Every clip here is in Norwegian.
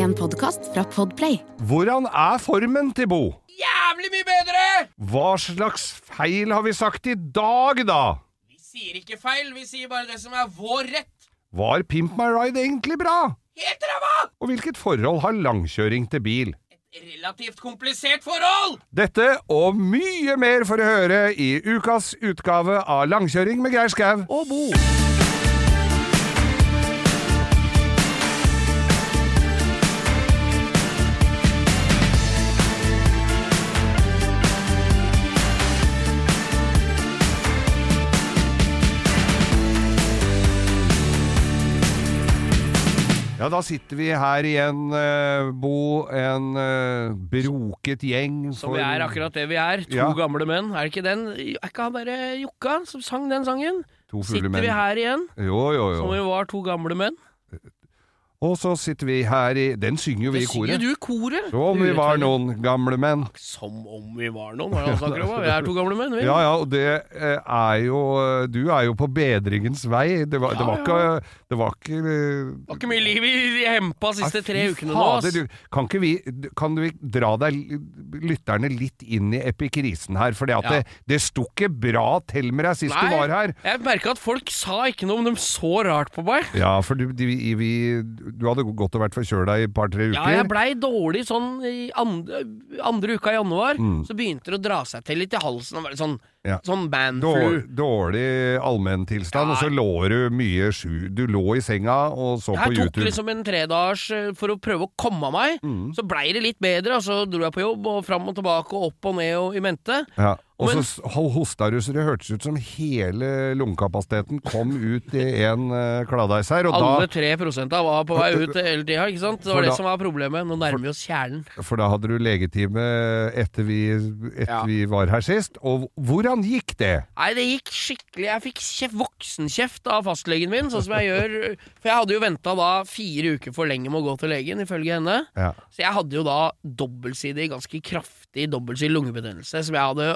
En podkast fra Podplay. Hvordan er formen til Bo? Jævlig mye bedre! Hva slags feil har vi sagt i dag, da? Vi sier ikke feil, vi sier bare det som er vår rett. Var Pimp My Ride egentlig bra? Helt ræva! Og hvilket forhold har langkjøring til bil? Et relativt komplisert forhold! Dette og mye mer for å høre i ukas utgave av Langkjøring med Geir Skau og Bo. Ja, da sitter vi her igjen, eh, Bo. En eh, broket gjeng. Som for- vi er akkurat det vi er. To Ja. gamle menn. Er det ikke den Er ikke han bare Jokka som sang den sangen? To fulle Sitter menn. vi her igjen, Jo, jo, som vi jo. var to gamle menn? Og så sitter vi her i Den synger jo vi i Det synger du koret. Som om vi var noen gamle menn. Som om vi var noen, hva er det han snakker om? Vi er to gamle menn, vi. Ja ja, og det eh, er jo Du er jo på bedringens vei. Det var, det var ja. ikke Det var ikke eh, Det var ikke mye liv i hempa de siste tre ukene nå, ass. kan ikke vi Kan du dra deg lytterne litt inn i epikrisen her? For Ja. det, det sto ikke bra til med deg sist du var her. jeg merka at folk sa ikke noe om de så rart på meg. Ja, for du, de, vi, du hadde gått og vært forkjøla i et par-tre uker. Ja, jeg blei dårlig sånn i andre, andre uka i januar. Mm. Så begynte det å dra seg til litt i halsen. Og være sånn, Ja. sånn Dår, bandflu. dårlig allmenntilstand, Ja. og så lå du mye sju Du lå i senga og så på YouTube. Jeg tok liksom en tredagers eh, for å prøve å komme av meg. Mm. Så blei det litt bedre, og så dro jeg på jobb, og fram og tilbake, og opp og ned og i mente. Ja. Og Men- så hosta du så det hørtes ut som hele lungekapasiteten kom ut i en uh, kladeis her, og Alle tre prosenta var på vei ut hele tida, ikke sant? Det var det da- som var problemet. Nå nærmer vi oss kjernen. for da hadde du legetime etter vi, etter Ja. vi var her sist. Og hvordan gikk det? Nei, det gikk skikkelig Jeg fikk kjef, voksenkjeft av fastlegen min, sånn som jeg gjør For jeg hadde jo venta da fire uker for lenge med å gå til legen, ifølge henne. Ja. Så jeg hadde jo da dobbeltsidig, ganske kraftig dobbeltsidig lungebetennelse, som jeg hadde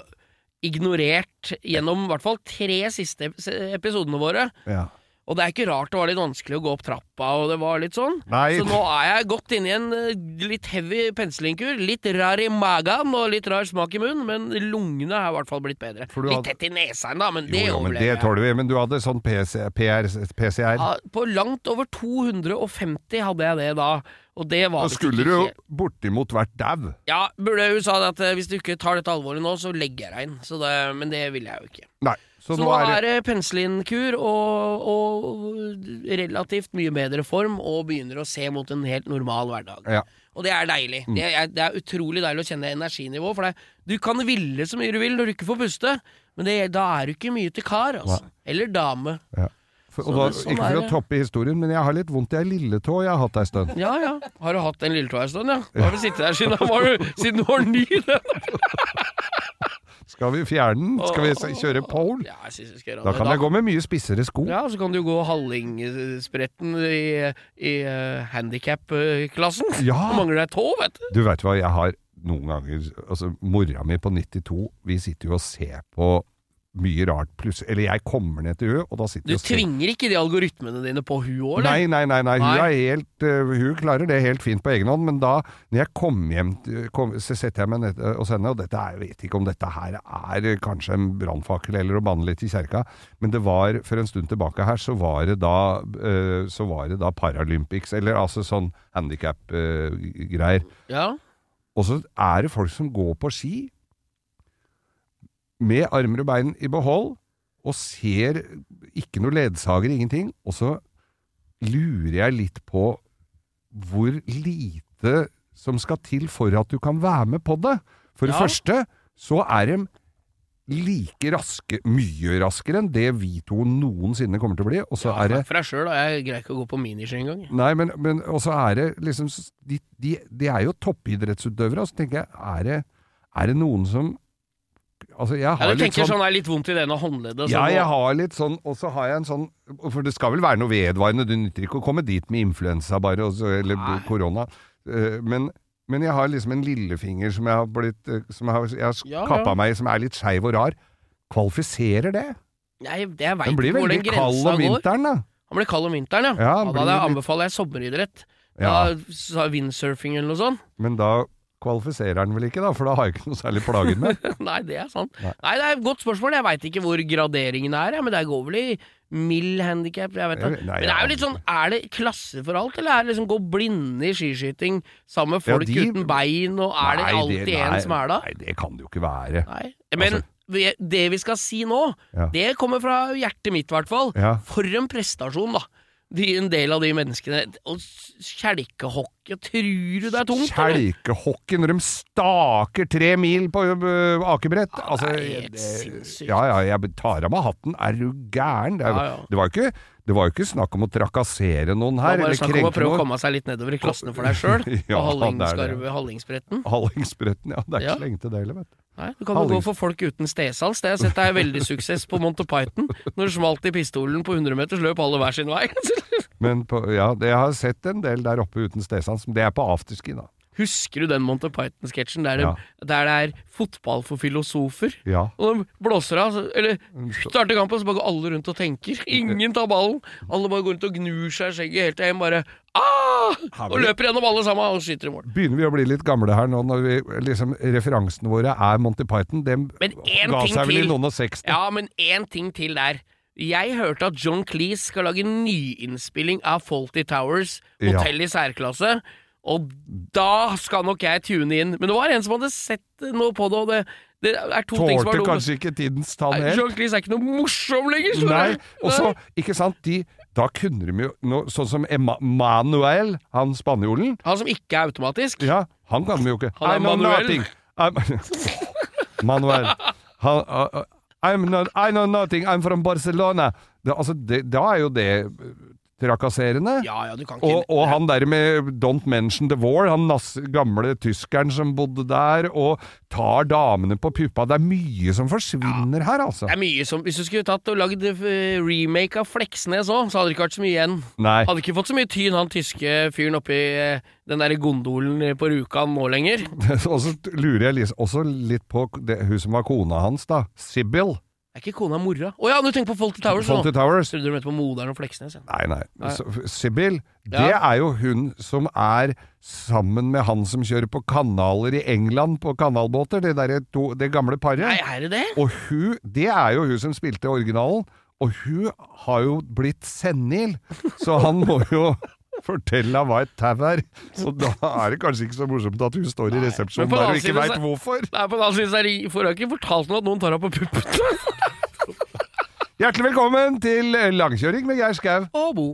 ignorert gjennom i hvert fall tre siste ep- episodene våre. ja. Og det er ikke rart det var litt vanskelig å gå opp trappa, og det var litt sånn. Nei. Så nå er jeg inn i en eh, litt heavy penslingkur. Litt rar i magen og litt rar smak i munnen, men lungene er i hvert fall blitt bedre. Litt hadde- tett i nesa ennå, men det jo, jo, men overlever det jeg. tåler vi. Men du hadde sånn PC, PR, PCR. Ja, på langt over 250 hadde jeg det da, og det var Da skulle du jo bortimot vært dau. Ja, burde hun sa at eh, hvis du ikke tar dette alvorlig nå, så legger jeg deg inn. Så det, men det vil jeg jo ikke. Nei. Så, Så, nå er det penicillinkur og, og relativt mye bedre form, og begynner å se mot en helt normal hverdag. Ja. Og det er deilig. Det, er, det er utrolig deilig å kjenne energinivå. For det, du kan ville så mye du vil når du ikke får puste, men det, da er du ikke mye til kar, altså. Eller dame. Ja. For, og da, sånn ikke for å toppe historien, men jeg har litt vondt i ei lilletå jeg har hatt ei stund. Ja ja. Har du hatt en lilletå ei stund, ja? Da har du sittet der siden, var du, siden du var ny. Den. Skal vi fjerne den? Skal vi kjøre pole? Ja, jeg synes vi skal gjøre det. Da kan jeg gå med mye spissere sko. Ja, så kan du gå hallingspretten i, i uh, handikap-klassen. Ja. Du mangler deg tå, vet du. Du vet hva, jeg har noen ganger Altså, mora mi på 92, vi sitter jo og ser på mye rart Pluss, Eller jeg kommer ned til hun, og da sitter Du tvinger ikke de algoritmene dine på hun òg, eller? Nei, nei, nei, nei. Hun, Nei. helt, hun klarer det helt fint på egen hånd, men da når jeg kommer hjem, kom, så setter jeg meg ned hos henne, og dette jeg vet ikke om dette her er kanskje en brannfakkel eller å banne litt i kjerka, men det var for en stund tilbake her, så var det da, så var det da Paralympics, eller altså sånn handikap-greier. Ja. Og så er det folk som går på ski med armer og bein i behold, og ser ikke noe ledsager, ingenting. Og så lurer jeg litt på hvor lite som skal til for at du kan være med på det. For det Ja. første så er de like raske, mye raskere enn det vi to noensinne kommer til å bli. Og så er det For deg sjøl, jeg greier ikke å gå på miniski engang. Nei, men, men og så er det liksom de, de, de er jo toppidrettsutøvere, og så tenker jeg, er det, er det noen som Altså, jeg Ja, du tenker sånn sånn er litt vondt i det ene håndleddet. ja, jeg har litt sånn, og så har jeg en sånn For det skal vel være noe vedvarende, du nytter ikke å komme dit med influensa bare, så, eller Nei. korona. Eh, Men, men jeg har liksom en lillefinger som jeg har blitt eh, Som jeg har, jeg har Ja, kappa ja. meg, som er litt skeiv og rar. Kvalifiserer det? Nei, det jeg vet Den grensa går. Den blir veldig kald om vinteren, da. Han blir kald om vinteren. Ja, ja da anbefaler jeg sommeridrett. Ja. Da, windsurfing eller noe sånt. Men da kvalifiserer han vel ikke, da, for da har jeg ikke noe særlig plager med. Nei, det er sant. Nei. Nei, det er et godt spørsmål. Jeg veit ikke hvor graderingen er, ja, men det går vel i mild handikap. Jeg vet det. nei, Men det er jo litt sånn, er det klasse for alt, eller er det liksom gå blinde i skiskyting sammen med Ja, folk de- uten bein, og er det alltid alltid nei, en som er da? Nei, det kan det jo ikke være. Nei. Men Altså- det vi skal si nå, Ja. det kommer fra hjertet mitt, i hvert fall. Ja. For en prestasjon, da. De, en del av de menneskene. Og kjelkehockey, tror du det er tungt? Kjelkehockey når de staker tre mil på akebrett. Ja, altså, det er helt sinnssykt. Ja, ja, jeg tar av meg hatten. Er du gæren? Det, er- Ja, ja. det var jo ikke det var jo ikke snakk om å trakassere noen her. Det var bare snakk om å prøve prøve å komme seg litt nedover i klassene for deg sjøl. Ja, det er det. Hallingsbretten. Hallingsbretten, ja. Det er ikke Ja. så lenge til det heller, vet du. Nei, Du kan jo gå for folk uten stesals. Det har jeg sett deg veldig suksess på Monty Python. Når det smalt i pistolen på 100 meters løp alle hver sin vei. Men på, ja, det, jeg har sett en del der oppe uten stesans. det er på afterski, da. Husker du den Monty Python-sketsjen der, Ja. der det er fotball for filosofer? Ja. Og de blåser av, eller starter kampen, så bare går alle rundt og tenker. Ingen tar ballen. Alle bare går rundt og gnur seg i skjegget helt til en bare ah! Og løper gjennom alle sammen og skyter i mål. Begynner vi å bli litt gamle her nå, når vi, liksom, referansene våre er Monty Python? Dem ga ting seg vel til. i noen og 60. Ja, men én ting til der. Jeg hørte at John Cleese skal lage nyinnspilling av Faulty Towers, Ja. hotell i særklasse. Og da skal nok jeg tune inn. Men det var en som hadde sett noe på det, og det, det er to ting som Tålte var Tålte kanskje ikke tidens tann helt. John Cleese er ikke noe morsom lenger. Nei, og så, ikke sant, de, da kunne de jo, noe, sånn som Manuel, han spanjolen, Han som ikke er automatisk. ja, han kan de jo ikke. Han er Manuel. Manuel. Han, I'm not, I know nothing, I'm from Barcelona. Det, altså, det, da er jo det trakasserende. Ja, ja, du kan ikke Og, og han der med Don't Mention the War, han gamle tyskeren som bodde der, og tar damene på puppa. Det er mye som forsvinner her, altså. Det er mye som Hvis du skulle tatt og lagd eh, remake av Fleksnes òg, så hadde det ikke vært så mye igjen. Nei. Hadde ikke fått så mye tyn, han tyske fyren oppi eh, den der gondolen på Rjukan nå lenger. Og så lurer jeg også litt på det, hun som var kona hans, da. Sibyl. Er ikke kona mora? Å ja, du tenker på Fawlty Towers. Fawlty Towers. Trodde du mente på moderen og Fleksnes. Ja. Nei, nei. Nei. Så- Sibyl, det Ja. er jo hun som er sammen med han som kjører på kanaler i England på kanalbåter. Det, der, to, det gamle paret. Nei, er det det? Og hun, det er jo hun som spilte originalen, og hun har jo blitt senil, så han må jo fortelle henne hva et tau er. Så da er det kanskje ikke så morsomt at hun står i resepsjonen der og ikke veit hvorfor. Nei, på den annen side det Får jeg ikke fortalt noe at noen tar henne på puppen. Hjertelig velkommen til langkjøring med Geir Skau. Og Bo.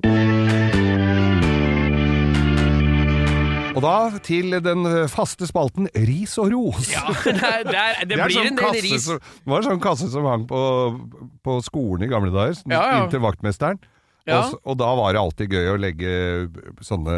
Og da til den faste spalten Ris og ros. Ja, det, er, det, det, blir sånn en del ris. Som, det var en sånn kasse som hang på, på skolen i gamle dager, Ja, ja. inntil vaktmesteren. Ja. Og, og da var det alltid gøy å legge sånne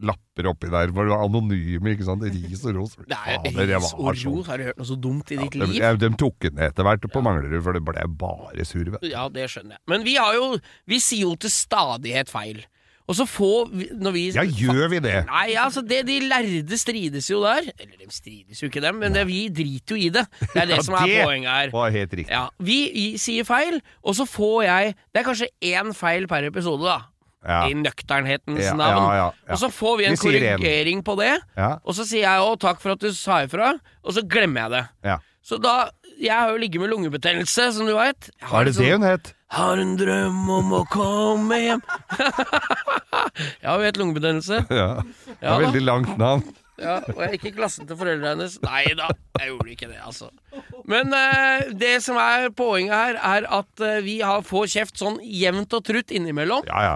lapper oppi der, For det var anonyme, ikke sant. Ris og ros. Det ris og sånn. ros. Har du hørt noe så dumt i ditt liv? De, de tok den ned etter hvert på Manglerud, for det ble bare surve. Ja, det skjønner jeg. Men vi har jo Vi sier jo til stadighet feil. Og så får vi Når vi Ja, gjør vi det? Nei, altså, det, de lærde strides jo der. Eller de strides jo ikke, dem, men det, vi driter jo i det. Det er det Ja, som er det poenget her. var helt riktig. Ja, Vi i- sier feil, og så får jeg Det er kanskje én feil per episode, da. Ja. I nøkternhetens Ja, navn. ja, ja, ja. Og så får vi en Vi korrigering en. på det. Ja. Og så sier jeg 'å, takk for at du sa ifra', og så glemmer jeg det. Ja. Så da Jeg har jo ligget med lungebetennelse, som du veit. Er det det hun het? Har en drøm om å komme hjem Jeg har jo helt lungebetennelse. Ja. Det Ja da. veldig langt navn. Ja, og jeg gikk i klassen til foreldrene hennes. Nei da, jeg gjorde ikke det, altså. Men eh, det som er poenget her, er at eh, vi har, får kjeft sånn jevnt og trutt innimellom. Ja, ja.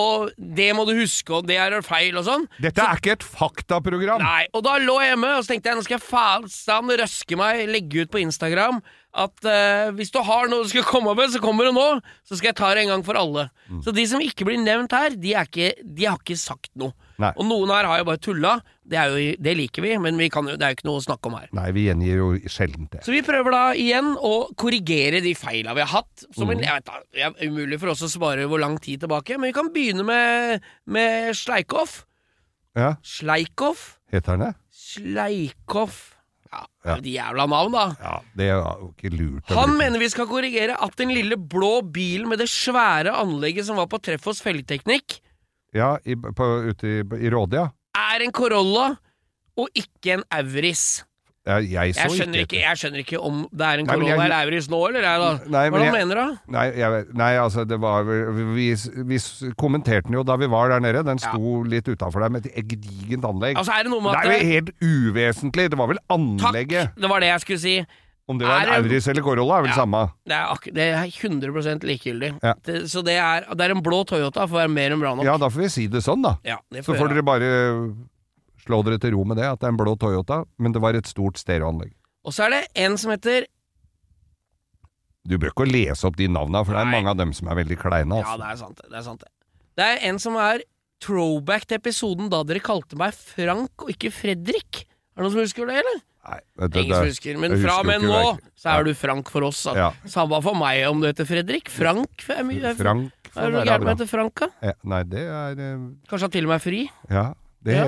Og det må du huske, og det er feil og sånn. Dette er ikke et faktaprogram. Nei, og da lå jeg hjemme, og så tenkte jeg nå skal jeg faen røske meg, legge ut på Instagram at uh, hvis du har noe du skal komme med, så kommer det nå. Så skal jeg ta det en gang for alle. Mm. Så de som ikke blir nevnt her, de, er ikke, de har ikke sagt noe. Nei. Og noen her har jo bare tulla. Det, er jo, det liker vi, men vi kan jo, det er jo ikke noe å snakke om her. Nei, vi gjengir jo sjelden det. Så vi prøver da igjen å korrigere de feila vi har hatt. Som Mm. en, jeg vet da, Det er umulig for oss å svare hvor lang tid tilbake, men vi kan begynne med, med Sleikhoff. Ja, Sleikhoff? Heter han det? Sleikhoff Ja, Ja. de jævla navn, da. Ja, det er jo ikke lurt. Han mener vi skal korrigere at den lille blå bilen med det svære anlegget som var på Treffos felgteknikk, Ja, i, på, ute i, i Råde, ja. er en Corolla og ikke en Auris. Jeg, jeg så Jeg skjønner ikke jeg skjønner ikke om det er en Nei, Corolla eller Auris nå, eller er det? Nei, Hva men mener du? Nei, nei, altså det var vi, vi kommenterte den jo da vi var der nede. Den sto litt utafor der med et gedigent anlegg. Altså er det noe med det er jo helt uvesentlig. Det var vel anlegget. Takk, det var det jeg skulle si. Om det var en Auris eller Corolla, er vel Ja. samme. Det er, ak det er 100 likegyldig. Ja. Det, så det er, det er en blå Toyota for å være mer enn bra nok. Ja, da får vi si det sånn, da. Ja, det Så får får dere bare slå dere til ro med det, at det er en blå Toyota, men det var et stort stereoanlegg. Og så er det en som heter Du bør ikke lese opp de navna, for det er mange av dem som er veldig kleine. Ja, Altså. det er sant. Det er sant det. Det er en som er throwback til episoden da dere kalte meg Frank og ikke Fredrik. Er det noen som husker det, eller? Nei, det, det- husker. Men fra og med nå så er du Frank for oss. Ja. Samme for meg om du heter Fredrik. Frank er mye Frank Er det noe gærent med å hete Frank, da? Ja, nei, det er eh, Kanskje han til og med er fri? Ja. Det, Ja.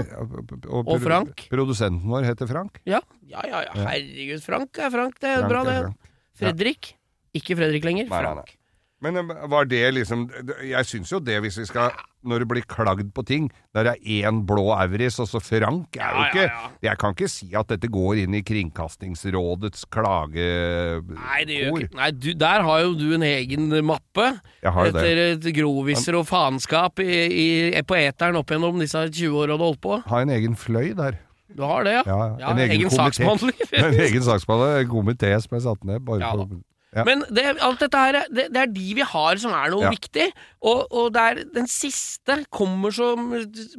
Og, Og Frank. Produsenten vår heter Frank. Ja, ja, ja. Herregud, Frank er Frank. Det er Frank bra, det. Fredrik. Ikke Fredrik lenger. Frank. Men eh, var det liksom Jeg syns jo det, hvis vi skal Når det blir klagd på ting Der er én blå Auris, og så Frank er jo Ja, ja, ikke ja. Jeg kan ikke si at dette går inn i Kringkastingsrådets klagekor. Nei, det gjør ikke Nei, du, der har jo du en egen mappe. Jo det. Etter groviser og faenskap i, i, på eteren opp gjennom disse 20 åra du holdt på. Har en egen fløy der. Du har det, ja? Ja, Ja, en egen, egen saksbehandler. En egen saksbehandler. En komité som er satt ned. Bare Ja, for, Ja. Men det, alt dette her, det, det er de vi har som er noe Ja. viktig. Og, og det er, den siste kommer som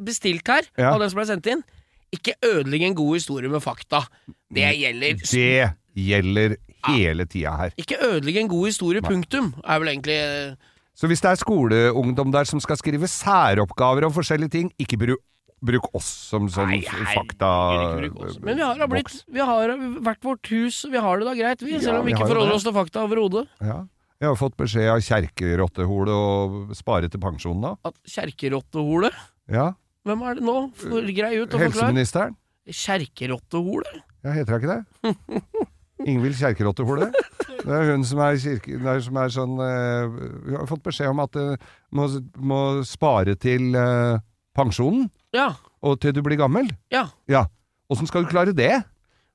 bestilt her, Ja. av den som ble sendt inn. Ikke ødelegg en god historie med fakta. Det gjelder det gjelder hele tida her. Ikke ødelegg en god historie, punktum. Er vel egentlig eh, Så hvis det er skoleungdom der som skal skrive særoppgaver om forskjellige ting, ikke bruk, bruk oss som sånn Nei, fakta... bruk oss. Men vi har da blitt Vi har hvert vårt hus, vi har det da greit, vi. Ja, Selv om vi ikke forholder det. oss til fakta overhodet. Ja. Jeg har fått beskjed av kjerkerottehole å spare til pensjonen da. At kjerkerottehole Ja. Hvem er det nå? Grei ut og forklar. Helseministeren. Kjerkerottehole? Ja, heter hun ikke det? Ingvild Kjerkerottehole. Det er hun som er, kirke, er, som er sånn eh, Hun har fått beskjed om at du må, må spare til uh, pensjonen, Ja. og til du blir gammel. Ja. Ja. Åssen skal du klare det?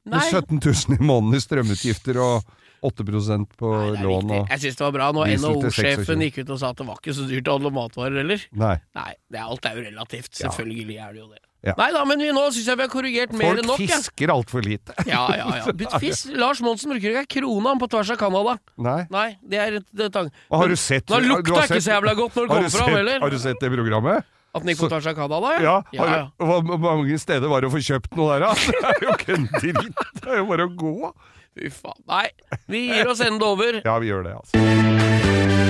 Nei. Med 17 000 i måneden i strømutgifter og 8% på Nei, det lån og Jeg syns det var bra når NHO-sjefen gikk ut og sa at det var ikke så dyrt å handle matvarer heller. Nei. Nei, det er, alt er jo relativt. Selvfølgelig er det jo det. Ja. Nei da, men vi, nå syns jeg vi har korrigert mer enn nok. Folk fisker altfor lite. Ja, ja, ja. Fisk. Lars Monsen bruker ikke ei krone på tvers av Canada. Nei. Nei, det er et det tang... Men, har du sett Da du lukta har ikke så jævla godt når det kommer fram, heller. Har du sett det programmet? At Nico gikk da, Så- tvers Ja. ja? Ja. Hvor mange steder var det å få kjøpt noe der, da? Det er jo ikke en dritt. Det er jo bare å gå. Fy faen. Nei, vi gir oss enda over. Ja, vi gjør det, altså.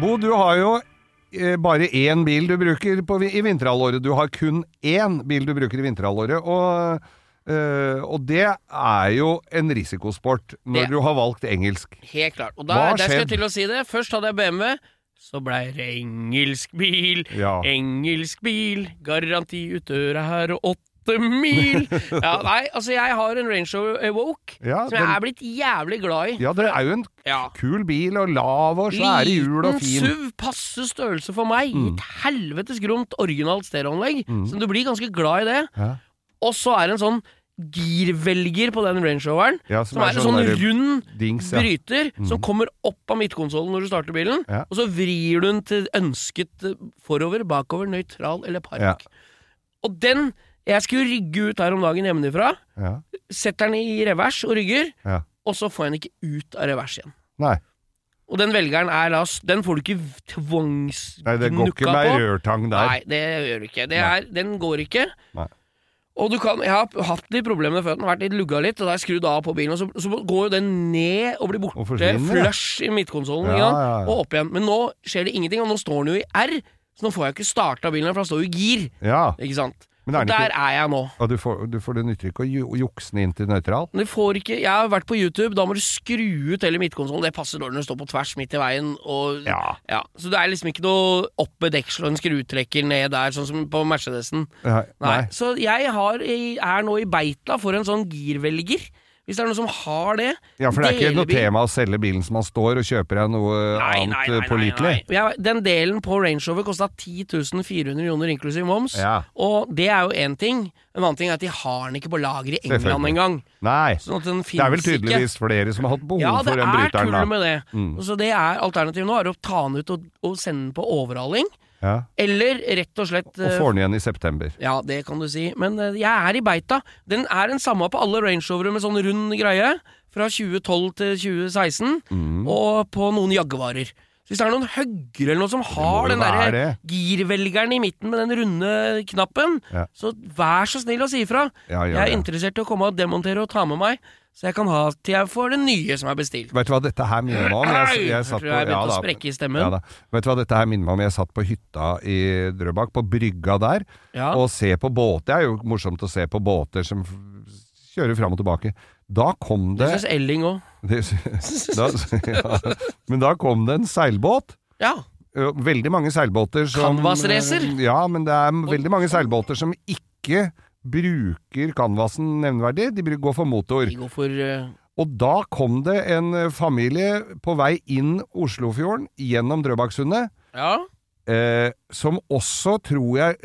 Bo, du har jo eh, bare én bil du bruker på, i vinterhalvåret. Du har kun én bil du bruker i vinterhalvåret. Og, eh, og det er jo en risikosport når Det- du har valgt engelsk. Helt klart. Og der, der skal jeg til å si det. Først hadde jeg BMW. Så blei det engelsk bil. Ja. Engelsk bil. Garanti ut døra her og åtte mil. Ja, nei, altså jeg har en Range Rover Woke Ja, som jeg den- er blitt jævlig glad i. Ja, det er jo en Ja. kul bil, og lav og svære hjul og fin. Liten. SUV, passe størrelse for meg. Mm. Et helvetes gromt originalt stereoanlegg. Så du blir ganske glad i det. Ja. Og så er det en sånn girvelger på den Range Roveren. Ja, som, er en sånn sånn rund dings, ja. bryter som kommer opp av midtkonsollen når du starter bilen. Ja. Og så vrir du den til ønsket eh, forover, bakover, nøytral eller park. Og den Jeg skulle rygge ut her om dagen hjemmefra. Ja. Setter den i revers og rygger, Ja. og så får jeg den ikke ut av revers igjen. Nei. Og den velgeren er la oss Den får du ikke tvangsgnukka Nei, det går ikke med på. rørtang der. Nei, det gjør du ikke. Det er, den går ikke. Nei. Og du kan, Jeg har hatt litt problemer med føttene, vært litt lugga litt, og da har jeg skrudd av på bilen, og så, så går jo den ned og blir borte. Og ja. Flush i midtkonsollen, Ja, ja, og opp igjen. Men nå skjer det ingenting, og nå står den jo i R, så nå får jeg ikke starta bilen, for den står jo i gir. Ja. Ikke sant? Men er og der ikke- er jeg nå. Og du får, du får det nytter ikke å ju- jukse inn til nøytral? Du får ikke, Jeg har vært på YouTube, da må du skru ut hele midtkonsollen. Det passer dårlig når du står på tvers midt i veien. Og, Ja. Ja, så det er liksom ikke noe opp med deksel og en skrutrekker ned der, sånn som på Mercedesen. Nei. Nei. Så jeg har, er nå i beita for en sånn girvelger. Hvis det er noen som har det Ja, for det er ikke noe tema å selge bilen som man står, og kjøper deg noe annet eh, pålitelig. Ja, Den delen på Range Rover kosta 10 400 joner inklusiv moms. Ja. Og det er jo én ting. En annen ting er at de har den ikke på lager i England engang. Nei. Sånn at den Det er vel tydeligvis ikke. flere som har hatt behov Ja, for den er bryteren, tull da. med det. Mm. Så det er Alternativet nå er å ta den ut og, og sende den på overhaling. Ja. Eller rett og slett Og eh, får den igjen i september. Ja, det kan du si. Men eh, jeg er i beita. Den er den samme på alle Range Rovere med sånn rund greie. Fra 2012 til 2016. Mm. Og på noen Jaguarer. Hvis det er noen høggere eller noe som har den der derre girvelgeren i midten med den runde knappen, Ja. så vær så snill å si ifra. Ja, ja, jeg er interessert i å komme og demontere og ta med meg, så jeg kan ha til jeg får det nye som er bestilt. Vet du hva dette her minner meg om? Jeg, jeg tror jeg begynte å sprekke i stemmen. Vet du hva dette her minner meg om? Jeg satt på hytta i Drøbak, på brygga der, og se på båter. Det er jo morsomt å se på båter som kjører fram og tilbake. Da kom Det det, syns Elling òg. Det da, ja. Men da kom det en seilbåt. Ja. Veldig mange seilbåter som Canvas-racer? Ja, men det er veldig mange seilbåter som ikke bruker canvasen nevneverdig. De går for motor. De går for Og da kom det en familie på vei inn Oslofjorden gjennom Drøbaksundet, Ja. eh, som også, tror jeg,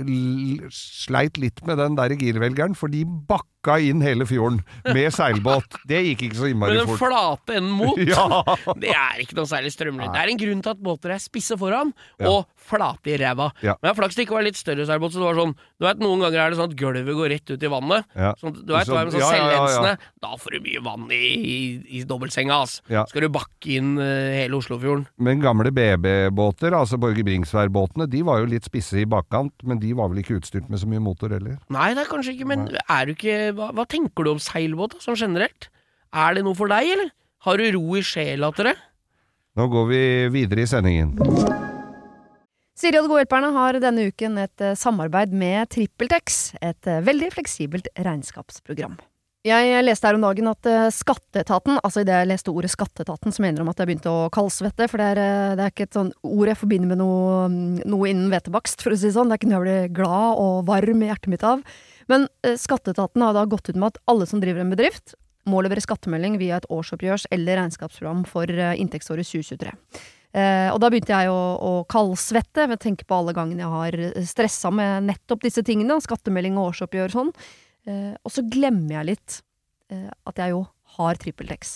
sleit litt med den der girvelgeren, for de bakka inn hele fjorden med seilbåt. Det gikk ikke så Men innmari den fort. flate enden mot, Ja. det er ikke noe særlig strømlinje. Det er en grunn til at båter er spisse foran Ja. og flate i ræva. Ja. Men flaks det ikke var litt større seilbåt, så det var sånn Du vet, Noen ganger er det sånn at gulvet går rett ut i vannet. Ja. Sånn, du vet, Så- med sånn selvlensende Da får du mye vann i, i, i dobbeltsenga, ass. Skal du bakke inn uh, hele Oslofjorden. Men gamle BB-båter, altså Borge Bringsværd-båtene, de var jo litt spisse i bakkant, men de var vel ikke utstyrt med så mye motor heller. Nei, det er kanskje ikke, men er du ikke hva, hva tenker du om seilbåt, som sånn generelt? Er det noe for deg, eller? Har du ro i sjela til det? Nå går vi videre i sendingen. Siri og de gode hjelperne har denne uken et eh, samarbeid med TrippelTex, et eh, veldig fleksibelt regnskapsprogram. Jeg leste her om dagen at eh, Skatteetaten, altså idet jeg leste ordet Skatteetaten, så mener de at jeg begynte å kaldsvette, for det er, eh, det er ikke et sånn ord jeg forbinder med noe, mm, noe innen hvetebakst, for å si det sånn. Det er ikke noe jeg blir glad og varm i hjertet mitt av. Men eh, Skatteetaten har da gått ut med at alle som driver en bedrift, må levere skattemelding via et årsoppgjørs- eller regnskapsprogram for eh, inntektsåret 2023. Eh, og da begynte jeg å, å kaldsvette ved å tenke på alle gangene jeg har stressa med nettopp disse tingene, skattemelding og årsoppgjør og sånn. Eh, og så glemmer jeg litt eh, at jeg jo har TrippelTex.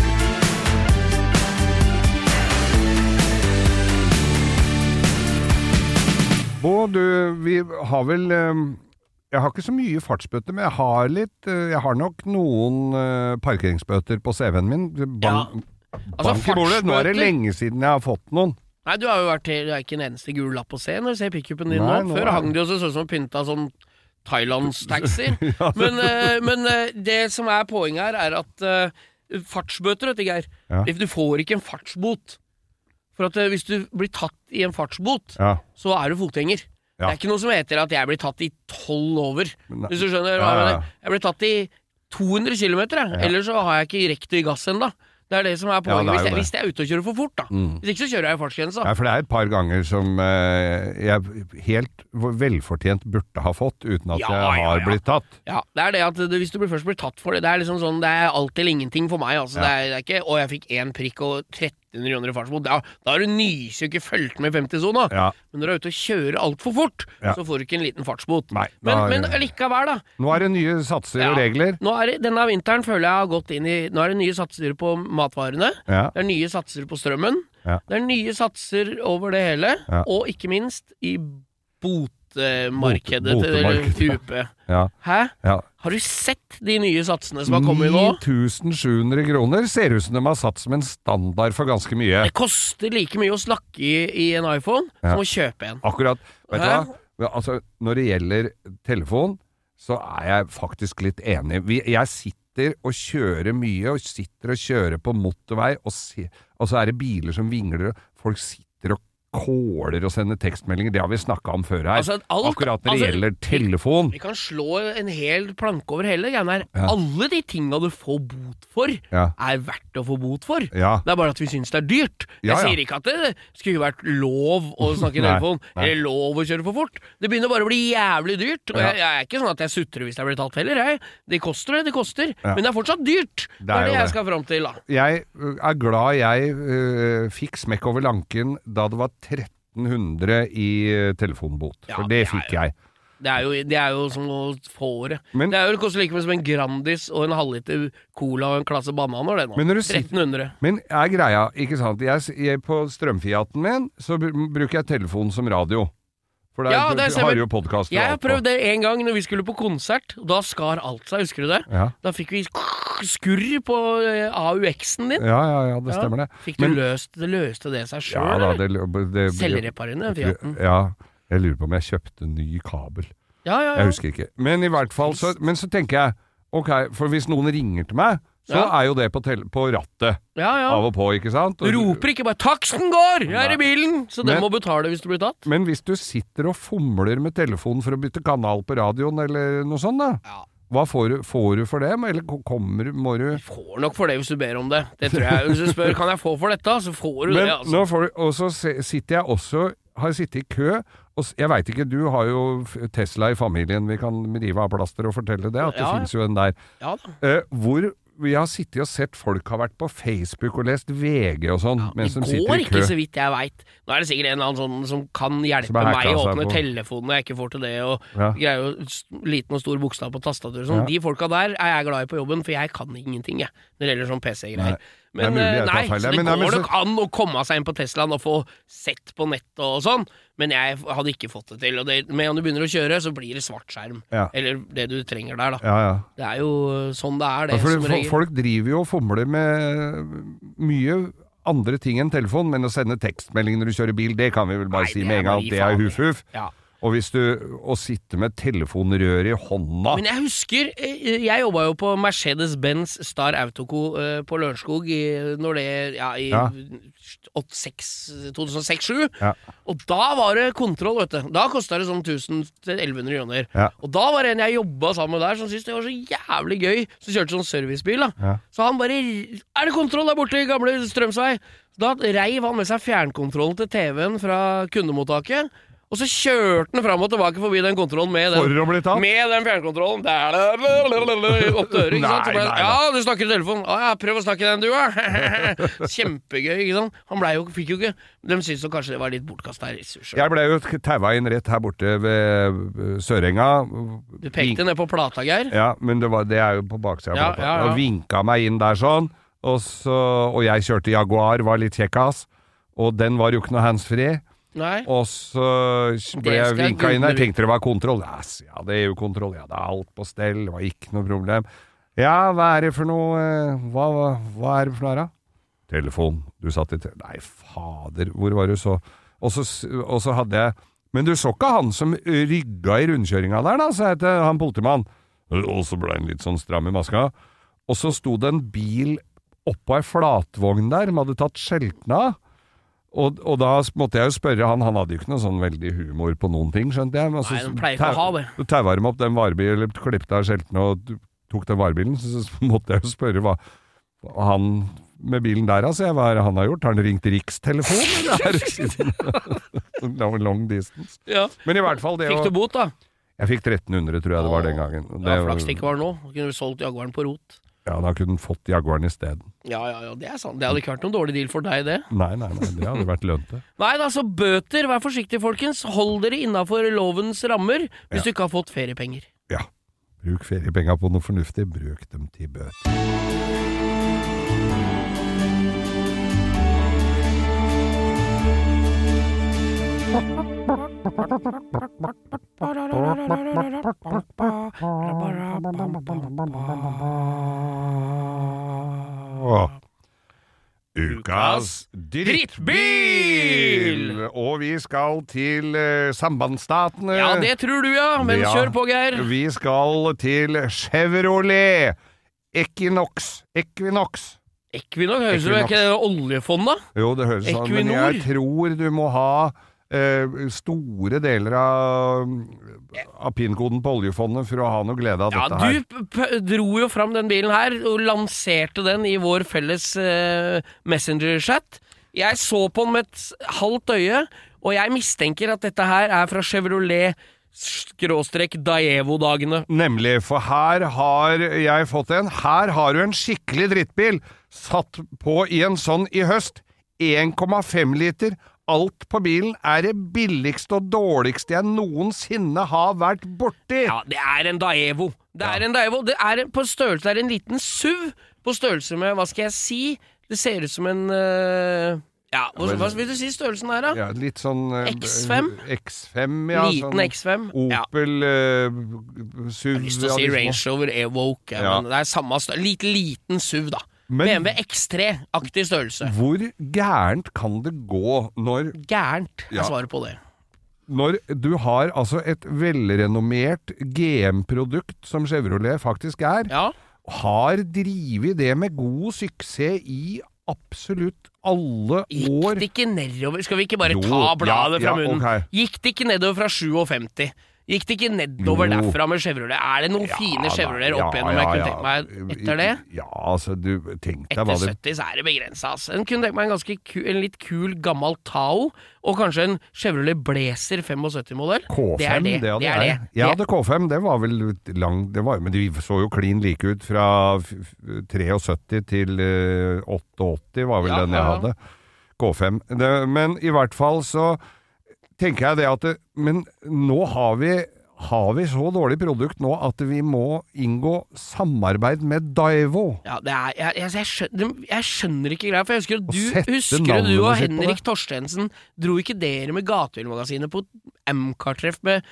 Bo, du, vi har vel eh, Jeg har ikke så mye fartsbøter, men jeg har litt eh, Jeg har nok noen eh, parkeringsbøter på CV-en min. Ban Altså, fartsbøter. Nå er det lenge siden jeg har fått noen. Nei, du har jo vært til, Du er ikke en eneste gul lapp å se når du ser pickupen din Nei, nå. Før hang de jo sånn som pynta sånn Thailandstaxi. men eh, men eh, det som er poenget her, er at fartsbøter, vet du, Geir Ja. Du får ikke en fartsbot. For at eh, hvis du blir tatt i en fartsbot, Ja. så er du fotgjenger. Det er ikke noe som heter at jeg blir tatt i tolv over. Men- Hvis du skjønner Ja, hva jeg ja, mener. ja. Jeg blir tatt i 200 km, ja. Ellers så har jeg ikke rekt i gass ennå. Det er det som er Ja, poenget. ja, er hvis, jeg, hvis jeg er ute og kjører for fort, da. Mm. Hvis ikke så kjører jeg i fartsgrensa. Ja, for det er et par ganger som eh, jeg helt velfortjent burde ha fått, uten at Ja, jeg har ja. blitt tatt. Ja, det er det at det, hvis du først blir tatt for det Det er liksom sånn, det er alt eller ingenting for meg. Altså. Ja. Det, er, det er ikke 'Å, jeg fikk én prikk og 90 kroner i fartsbot. Da, da har du ikke fulgt med i 50-sona. Ja. Men når du er ute og kjører altfor fort, Ja. så får du ikke en liten fartsbot. Nei, men, er, men likevel, da. Nå er det nye satser og regler. Nå er det, denne vinteren føler jeg har gått inn i Nå er det nye satser på matvarene. Ja. Det er nye satser på strømmen. Ja. Det er nye satser over det hele. Og ikke minst i botemarkedet Bote- til eller. UP. Ja. Hæ? ja. Har du sett de nye satsene som har kommet nå? 9700 kroner ser ut som de har satt som en standard for ganske mye. Det koster like mye å snakke i, i en iPhone Ja. som å kjøpe en. Akkurat. Vet du hva? Altså, når det gjelder telefon, så er jeg faktisk litt enig. Vi, jeg sitter og kjører mye, og sitter og kjører på motorvei, og, se, og så er det biler som vingler, og folk sitter kåler og sender tekstmeldinger. Det har vi snakka om før her. Altså, alt- Akkurat når det altså, gjelder telefon. Vi kan slå en hel planke over hele greia her. Ja. Alle de tinga du får bot for, Ja. er verdt å få bot for. Ja. Det er bare at vi syns det er dyrt. Jeg sier ikke at det skulle vært lov å snakke i telefon, nei. eller lov å kjøre for fort. Det begynner bare å bli jævlig dyrt. Og jeg, jeg er ikke sånn at jeg sutrer hvis jeg blir tatt heller, jeg. Det koster det det koster, men det er fortsatt dyrt. Det er er det jeg skal fram til, da. Jeg er glad jeg ø, fikk smekk over lanken da det var 1300 i telefonbot. Ja, For det det fikk jeg. Det er jo, det er jo som å få det. Men- det er jo koster like mye som en Grandis og en halvliter cola og en klasse bananer, det nå. Men når du sitter- 1300. Men er greia, ikke sant jeg, jeg, På strømfiaten min så bruker jeg telefonen som radio. For der Ja, det har jo podkaster Jeg har prøvd det en gang når vi skulle på konsert, og da skar alt seg, husker du det? Ja. Da fikk vi skurr på eh, AUX-en din. Ja, ja, ja, det stemmer det. Fikk du Men- løst det løste det seg sjøl, Ja eller? Selvreparerende, Fiaten. Ja, jeg lurer på om jeg kjøpte ny kabel. Ja, ja, Jeg husker ikke. Men i hvert fall så Men så tenker jeg Ok, for hvis noen ringer til meg, så Ja. er jo det på, på rattet ja, ja. av og på, ikke sant? Du roper ikke bare 'taksten går', jeg er i bilen! Så den Men- må betale hvis du blir tatt. Men hvis du sitter og fomler med telefonen for å bytte kanal på radioen eller noe sånt, da. Ja. Hva får du, får du for det, eller kommer må du Du får nok for det hvis du ber om det. Det tror jeg. Hvis du spør 'kan jeg få for dette', så får du Men det, altså. nå får du, og så sitter jeg også har sittet i kø, og jeg veit ikke, du har jo Tesla i familien, vi kan rive av plaster og fortelle det, at det Ja. finnes jo en der. Ja. Eh, hvor vi har sittet og sett folk har vært på Facebook og lest VG og sånn, mens de det sitter går i kø. ikke, så vidt jeg veit. Nå er det sikkert en eller annen sånn som kan hjelpe Som meg å åpne på. telefonen når jeg ikke får til det, og Ja. greier jo liten og stor bokstav på tastaturet og sånn. Ja. De folka der er jeg glad i på jobben, for jeg kan ingenting, jeg, når det gjelder sånn Nei. PC-greier. Det mulig eh, nei, feil så det men men går nok an å komme seg inn på Teslaen og få sett på nettet og sånn, men jeg hadde ikke fått det til. Og det, med en gang du begynner å kjøre, så blir det svartskjerm. Ja. Eller det du trenger der, da. Ja, ja. Det er jo sånn det er, det, for som regel. folk driver jo og fomler med mye andre ting enn telefon, men å sende tekstmelding når du kjører bil, det kan vi vel bare Nei, si med en gang at det er huff-huff. Ja. Og hvis du Å sitte med telefonrøret i hånda Men jeg husker eh, Jeg jobba jo på Mercedes-Benz Star Autoco eh, på Lørenskog i, når det Ja, i Ja. 2006-2007. Ja. Og da var det kontroll, vet du. Da kosta det sånn 1000-1100 kroner. Ja. Og da var det en jeg jobba sammen med der, som syntes det var så jævlig gøy. Som kjørte sånn servicebil. da. Så han bare Er det kontroll der borte i gamle Strømsvei? Da reiv han med seg fjernkontrollen til TV-en fra kundemottaket. Og så kjørte han fram og tilbake forbi den kontrollen med den for å bli tatt. med den fjernkontrollen der, Opp øret, ikke sant? Ble, ja, du snakker i telefonen. Ja, ja, prøv å snakke i den, du, da. Kjempegøy, ikke sant. Han blei jo, fikk jo ikke De syntes kanskje det var litt bortkasta ressurser. Jeg ble jo taua inn rett her borte ved øh, Sørenga. Du pekte ned på plata, Geir. Ja, men det, var, det er jo på baksida av Ja, plata. ja, ja. Og vinka meg inn der sånn. Og, så, og jeg kjørte Jaguar, var litt kjekkas. Og den var jo ikke noe handsfree. Nei. Og så ble jeg vinka inn der, tenkte det var kontroll. Yes, ja, det er jo kontroll. Ja, det er alt på stell, det var ikke noe problem. Ja, hva er det for noe eh, Hva, hva, er det for noe her, da? Telefon. Du satt i te Nei, fader, hvor var du så, og så hadde jeg Men du så ikke han som rygga i rundkjøringa der, da, sa jeg til han politimannen. Og så ble han litt sånn stram i maska. Og så sto det en bil oppå ei flatvogn der, de hadde tatt skjeltene av. Og, og da måtte jeg jo spørre han, han hadde jo ikke noe sånn veldig humor på noen ting, skjønte jeg. Men så Nei, de pleier ikke å ha det. Så taua de opp den varebilen, eller klippet av skjeltene og tok den varebilen, så, så måtte jeg jo spørre hva han med bilen der, altså, hva er det han har gjort? Har han ringt rikstelefonen, eller er det long, distance? Ja. Men i hvert fall, det Fikk du bot, da? Jeg fikk 1300, tror jeg det var den gangen. Det, Ja, Flaks det ikke var nå. Kunne du solgt Jaguaren på rot. Ja, da kunne han fått Jaguaren isteden. Ja, ja, ja, det er sant. Det hadde ikke vært noen dårlig deal for deg, det. Nei, nei, nei, det hadde vært lønt, det. Nei, altså bøter. Vær forsiktig, folkens. Hold dere innafor lovens rammer hvis Ja. du ikke har fått feriepenger. Ja. Bruk feriepenga på noe fornuftig, bruk dem til bøter. Åh. Ukas drittbil! Og vi skal til eh, sambandsstatene. Ja, det tror du, ja. Men Ja. kjør på, Geir. Vi skal til Chevrolet Equinox. Equinox. Equinox høres som Equinox. ikke det oljefondet? Jo, det høres sånn Men Equinor. jeg tror du må ha store deler av, av PIN-koden på oljefondet for å ha noe glede av Ja, dette her. Ja, du dro jo fram den bilen her og lanserte den i vår felles uh, Messenger-chat. Jeg så på den med et halvt øye, og jeg mistenker at dette her er fra Chevrolet skråstrek Daevo-dagene. Nemlig, for her har jeg fått en. Her har du en skikkelig drittbil satt på i en sånn i høst. 1,5 liter. Alt på bilen er det billigste og dårligste jeg noensinne har vært borti. Ja, det er en Daevo. Det er en Daevo. Det er på størrelse Det er en liten SUV på størrelse med Hva skal jeg si? Det ser ut som en eh, Ja, hva, hva vil du si størrelsen er, da? Ja, litt sånn eh, X5? X5, ja. Liten sånn X5. Ja. Opel eh, SUV Jeg har lyst til å si. Range Rover Evoke, ja, Ja. men det er samme størrelse. Lite, liten SUV, da. Men- BMW X3-aktig størrelse. Hvor gærent kan det gå når, Gærent, Ja. er svaret på det. når du har altså et velrenommert GM-produkt, som Chevrolet faktisk er, Ja. har drevet det med god suksess i absolutt alle Gikk år. det ikke nedover Skal vi ikke bare Jo, ta bladet ja, fra ja, munnen? ok. Gikk det ikke nedover fra 57? Gikk det ikke nedover no. derfra med Chevrolet? Er det noen fine Chevroleter opp igjennom jeg kunne tenkt meg etter det? Ja, altså, du tenk deg hva Etter 70 så er det begrensa. Altså. En kunne tenkt meg en ganske ku, en litt kul gammel Tao, og kanskje en Chevrolet Blazer 75-modell. K5, det er det. hadde det, er det. Jeg Det- hadde K5, det var vel lang det var, Men de så jo klin like ut fra f- f- 73 til eh, 88, var vel Ja, den jeg ja, ja. hadde. K5. Det, men i hvert fall så tenker jeg det at det, Men nå har vi har vi så dårlig produkt nå at vi må inngå samarbeid med Daivo? Ja, det er, jeg, jeg, jeg, skjønner, jeg skjønner ikke greia, for jeg husker at du, husker du, du og Henrik Torstensen Dro ikke dere med Gatehjulmagasinet på MK-treff med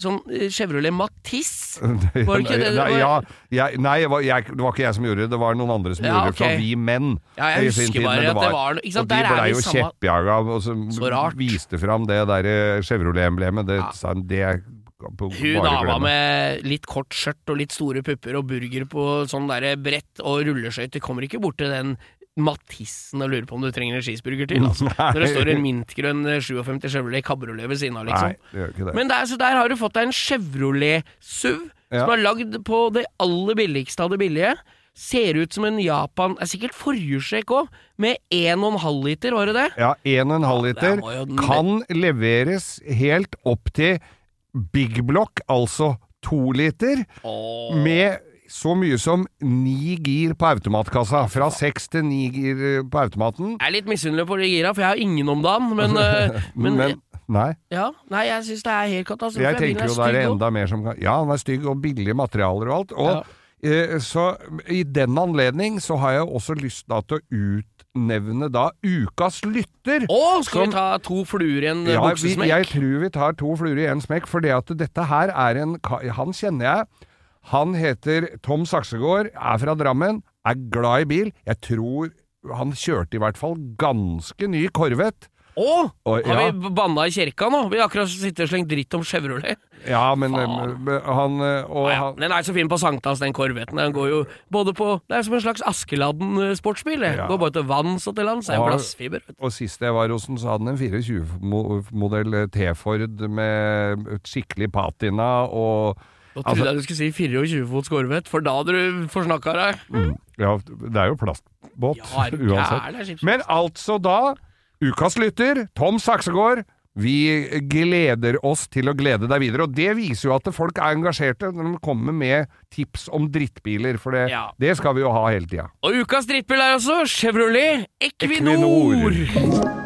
sånn eh, Chevrolet Matisse? Var det ikke det det Nei, var? ja, jeg, nei jeg var, jeg, det var ikke jeg som gjorde det, det var noen andre som Ja, gjorde det fra. Vi Menn. Ja, jeg husker tid, bare men at det var noe- Og de blei jo samme- kjeppjaga, og så, Så rart. viste fram det der eh, Chevrolet-emblemet. Det, Ja. det Hun dama med litt kort skjørt og litt store pupper og burger på sånn derre brett og rulleskøyter kommer ikke bort til den Matissen og lurer på om du trenger en skisburger til. Altså. Når det står en mintgrønn eh, 57 Chevrolet Cabrolet ved siden av, liksom. Nei, det gjør ikke det. Men der, så der har du fått deg en Chevrolet SUV, Ja. som er lagd på det aller billigste av det billige. Ser ut som en Japan Er sikkert forhjulstrekk òg, med 1,5 liter, var det det? ja, 1,5 liter Ja, jo- kan leveres helt opp til Big Block, altså to liter, oh. med så mye som ni gir på automatkassa. Fra seks til ni gir eh, på automaten. Jeg er litt misunnelig på de gira, for jeg har ingen om dagen, men, eh, men, Men, nei. Ja, nei, jeg syns det er helt katastrofe. Jeg tenker jo det er enda mer som kan Ja, den er stygg, og billige materialer og alt. Og, eh, så i den anledning så har jeg også lyst da til å utnevne da ukas lytter. Å, skal Som- vi ta to fluer i en eh, Ja, buksesmekk? jeg tror vi tar to fluer i en smekk, for det at dette her er en Han kjenner jeg. Han heter Tom Saksegård, er fra Drammen, er glad i bil. Jeg tror han kjørte i hvert fall ganske ny Corvette. Å! Og- Har ja. vi banna i kirka nå? Vi har akkurat sittet og slengt dritt om Chevrolet. Ja, men Faen. eh, han eh, Og Å ja, Den er så fin på sankthans, den korvetten. Den går jo både på Det er som en slags Askeladden-sportsbil. Ja. Går både til vanns og til lands. Er Ja. glassfiber. Og sist jeg var hos den, så hadde den en 24-modell T-Ford med skikkelig patina og Nå trodde Altså- jeg du skulle si 24 fots korvett, for da hadde du forsnakka deg. Ja, det er jo plastbåt Ja, er uansett. Men altså da, ukas lytter, Tom Saksegård, Vi gleder oss til å glede deg videre. Og det viser jo at folk er engasjerte når de kommer med tips om drittbiler, for det, Ja. det skal vi jo ha hele tida. Og ukas drittbil er altså Chevrolet Equinor.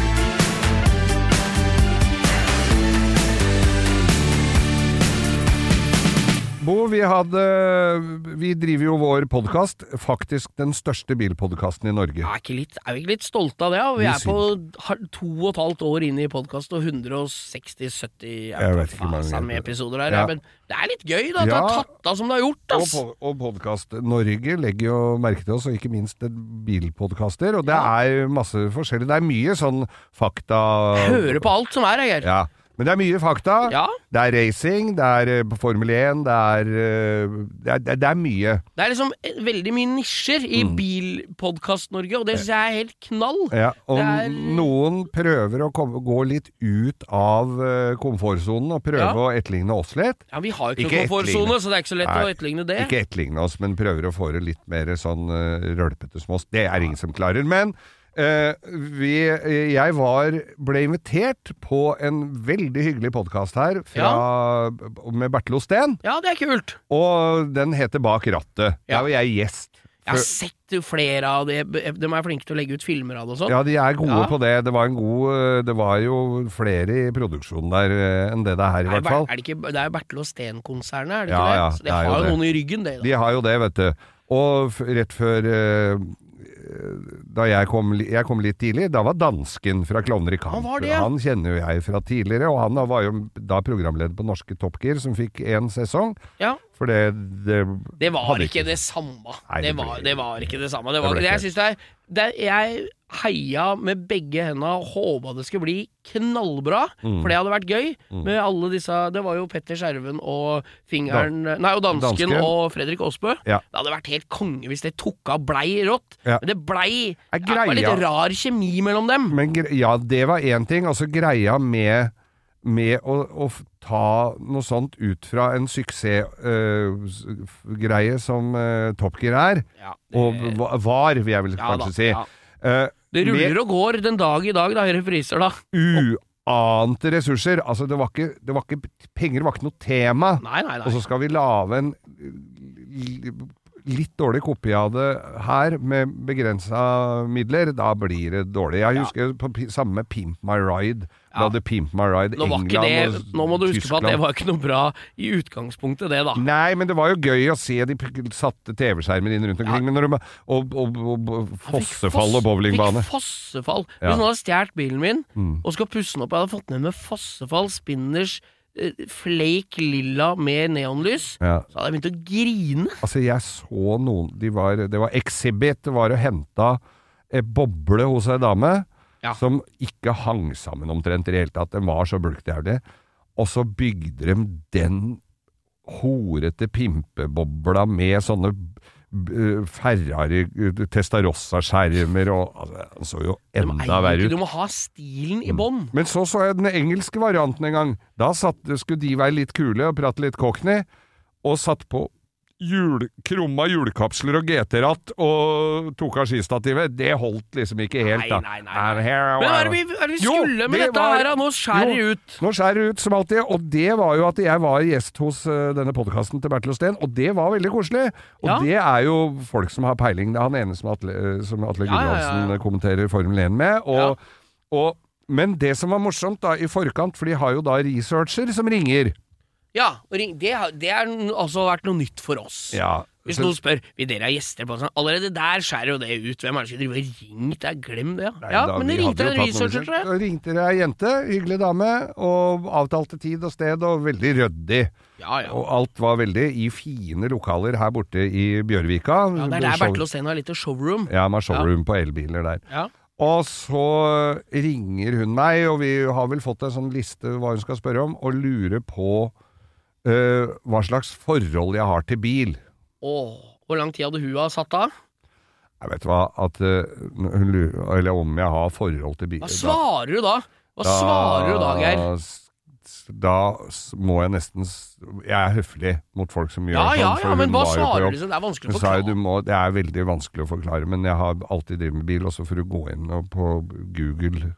Bo, vi hadde Vi driver jo vår podkast, faktisk den største bilpodkasten i Norge. Er, ikke litt, er vi ikke litt stolte av det? Ja? Vi, Vi er på to og et halvt år inne i podkast og 160-70 Jeg vet ikke hvor mange- med episoder her. Ja. Ja. Men det er litt gøy da, at det Ja. har tatt av som det har gjort. Ass. Og, og Podkast Norge legger jo merke til oss, og ikke minst det bilpodkaster. Og det Ja. er masse forskjellig. Det er mye sånn fakta Hører på alt som er, Geir. Ja. Men det er mye fakta. Ja. Det er racing, det er på Formel 1, det er, eh, det er, det er mye. Det er liksom eh, veldig mye nisjer i Mm. Bilpodkast-Norge, og det syns jeg er helt knall. Ja, og er- noen prøver å komme, gå litt ut av eh, komfortsonen og prøve Ja. å etterligne oss litt. Ja, Vi har jo ikke, Ikke komfortsone, så det er ikke så lett Nei, å etterligne det. Ikke etterligne oss, men prøver å få det litt mer sånn uh, rølpete som oss. Det er ingen som klarer. Men eh, vi, jeg var, ble invitert på en veldig hyggelig podkast her fra, med Bertil Osten, Ja, det er kult. og den heter Bak rattet. Ja. Der var jeg gjest. Jeg har sett flere av det. De er flinke til å legge ut filmer av det og sånn. Ja, de er gode Ja. på det. Det var, en god, eh, det var jo flere i produksjonen der eh, enn det det er her, i Er, hvert fall. er det, ikke, det er jo Bertel og Steen-konsernet, er det ikke Ja, det? ja, Så de det har jo det. noen i ryggen, det. Da. De har jo det, vet du. Og rett før eh, Da jeg kom, jeg kom litt tidlig, da var dansken fra Klovner i kamp. Han det, ja. Han kjenner jo jeg fra tidligere, og han var jo da programleder på norske Top Gear, som fikk én sesong. Ja. For det, det Det var ikke det samme. Nei, det, det var, det var ikke det samme. Jeg syns det er Jeg heia med begge henda og håpa det skulle bli knallbra, Mm. for det hadde vært gøy. Med alle disse Det var jo Petter Skjerven og fingeren Nei, og dansken, Dansken. og Fredrik Aasbø. Ja. Det hadde vært helt konge hvis det tok av blei rått. Ja. Men det blei Det var litt rar kjemi mellom dem. Men ja, det var én ting. Altså greia med, med å, å ta noe sånt ut fra en suksessgreie som uh, Top Gear er, Ja, det, og var, vil jeg vel ja, kanskje da, si. ja. Eh, det ruller og går den dag i dag, da, i repriser, da. uante ressurser. Altså, det var ikke, det var ikke Penger var ikke noe tema. Nei, nei, nei. Og så skal vi lage en litt dårlig kopi av det her, med begrensa midler. Da blir det dårlig. Jeg Ja. husker på samme med Pimp My Ride. Da hadde Pimp My Ride Nå, England det, og nå må du huske på at det var ikke noe bra i utgangspunktet, det, da. Nei, men det var jo gøy å se de satte TV-skjermen inn rundt omkring. Ja. De, og, og, og, og fossefall og bowlingbane. Fikk fossefall. Hvis noen hadde stjålet bilen min Mm. og skal pusse den opp Jeg hadde fått den med fossefall, spinners, eh, flake lilla med neonlys. Ja. Så hadde jeg begynt å grine. Altså, jeg så noen de var, Det var Exhibit. Det var å hente en boble hos ei dame Ja. som ikke hang sammen omtrent i det hele tatt. Den var så bulkdævlig. Og så bygde de den horete pimpebobla med sånne Ferrari, eh, Testarossa-skjermer og altså, Den så jo enda verre ut. du må ha stilen i bånn. Men så så jeg den engelske varianten en gang. Da satt, skulle de være litt kule og prate litt cockney, og satt på jul, krumma hjulkapsler og GT-ratt og tok av skistativet. Det holdt liksom ikke helt, da. Nei, nei, nei, here Men hva er det vi, er det vi Jo, skulle med det dette var- her? da? Nå skjærer det ut. Nå skjærer det ut som alltid, og det var jo at jeg var gjest hos uh, denne podkasten til Bertil Osten, og det var veldig koselig. Og Ja. det er jo folk som har peiling. Det er han ene som Atle, eh, som Atle Ja, ja, ja, Gulbrandsen ja. kommenterer Formel 1 med. Og, og, men det som var morsomt da i forkant, for de har jo da researcher som ringer. Ja, og ring, det, har- det har altså vært noe nytt for oss. Ja, Hvis noen spør vil dere ha gjester på sånn, Allerede der skjærer jo det ut. Hvem er det som driver og ringt? Det er Glem det, ja. Nei, ja da, men vi det hadde ringte jo en tatt researcher, tror jeg. Da ringte det ei jente, hyggelig dame, og avtalte tid og sted, og veldig ryddig. Ja, ja. Og alt var veldig i fine lokaler her borte i Bjørvika. ja det er der Bertil Osten har lite showroom. Ja, med showroom på elbiler der. Ja. Og så ringer hun meg, og vi har vel fått en sånn liste hva hun skal spørre om, og lurer på eh, hva slags forhold jeg har til bil. Åh, hvor lang tid hadde hun ha satt av? Jeg vet hva, at eh, hun lurer, eller om jeg har forhold til bil. Hva svarer du da? Hva svarer du da, Geir? Da må jeg nesten Jeg er høflig mot folk som gjør Ja, sånn. ja, for ja, men hva svarer du? Det er vanskelig å forklare. forklare. må Det er veldig vanskelig å forklare, men jeg har alltid drevet med bil, og så får du gå inn på Google.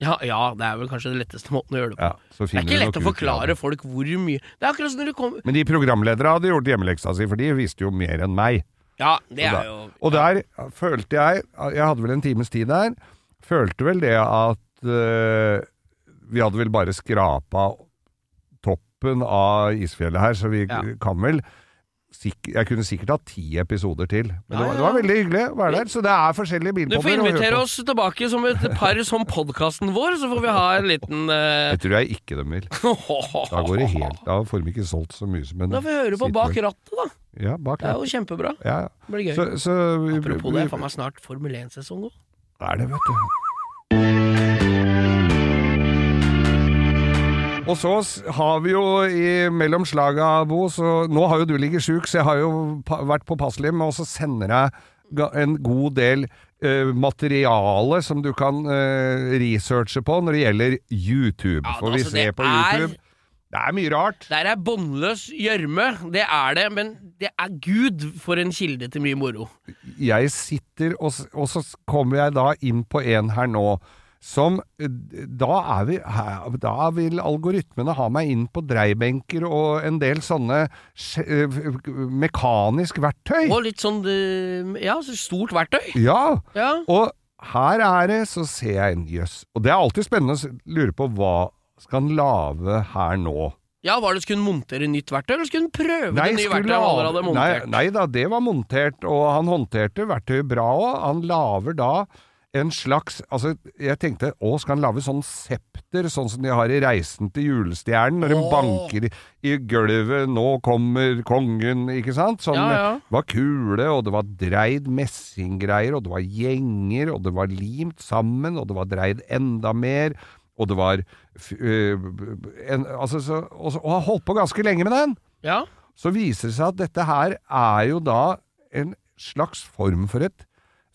Ja, ja, det er vel kanskje den letteste måten å gjøre det på. Ja, Det er ikke lett å forklare folk hvor mye Det er akkurat som når du kommer Men de programledere hadde gjort hjemmeleksa si, for de visste jo mer enn meg. Ja, det er jo Og der følte jeg Jeg hadde vel en times tid der. Følte vel det at eh, Vi hadde vel bare skrapa toppen av isfjellet her, så vi Ja. kan vel Jeg kunne sikkert hatt ti episoder til. Men Ja, det, var, ja, det var veldig hyggelig å være der. Så det er forskjellige Du får invitere oss tilbake som et par som podkasten vår, så får vi ha en liten uh... Det tror jeg ikke de vil. Da går det helt Da får de ikke solgt så mye som en Da får vi høre på Bak rattet, da. Ja, bak Det er jo kjempebra. Ja. Det blir gøy. Så, så vi- Apropos det, jeg faen meg snart Formel 1-sesong òg. Det er det, vet du. Og så har vi jo i mellom slaga, Bo, så nå har jo du ligget sjuk, så jeg har jo vært påpasselig med å sende deg en god del Uh, materiale som du kan uh, researche på når det gjelder YouTube. Ja, For vi altså, se det på er- Det er mye rart. Der er båndløs gjørme, det er det, men det er gud for en kilde til mye moro. jeg sitter, og, og så kommer jeg da inn på en her nå, som eh, Da er vi Da vil algoritmene ha meg inn på dreibenker og en del sånne eh, mekanisk verktøy. Og litt sånn eh, Ja, så stort verktøy. Ja! Ja. Og her er det, så ser jeg en jøss. Og det er alltid spennende å lure på hva skal han lage her nå? ja, var det Skulle hun montere nytt verktøy, eller skulle hun prøve Nei, det nye verktøyet han allerede hadde nei, montert? nei da, det var montert, og han håndterte verktøyet bra òg. Han lager da en slags Altså, jeg tenkte å, skal han lage sånn septer, sånn som de har i Reisen til julestjernen, når de banker i, i gulvet 'Nå kommer kongen', ikke sant? Sånn, Ja, ja. Det var kule, og det var dreid messinggreier, og det var gjenger, og det var limt sammen, og det var dreid enda mer. Og det var øh, en, altså, så, og, og har holdt på ganske lenge med den Ja. så viser det seg at dette her er jo da en slags form for et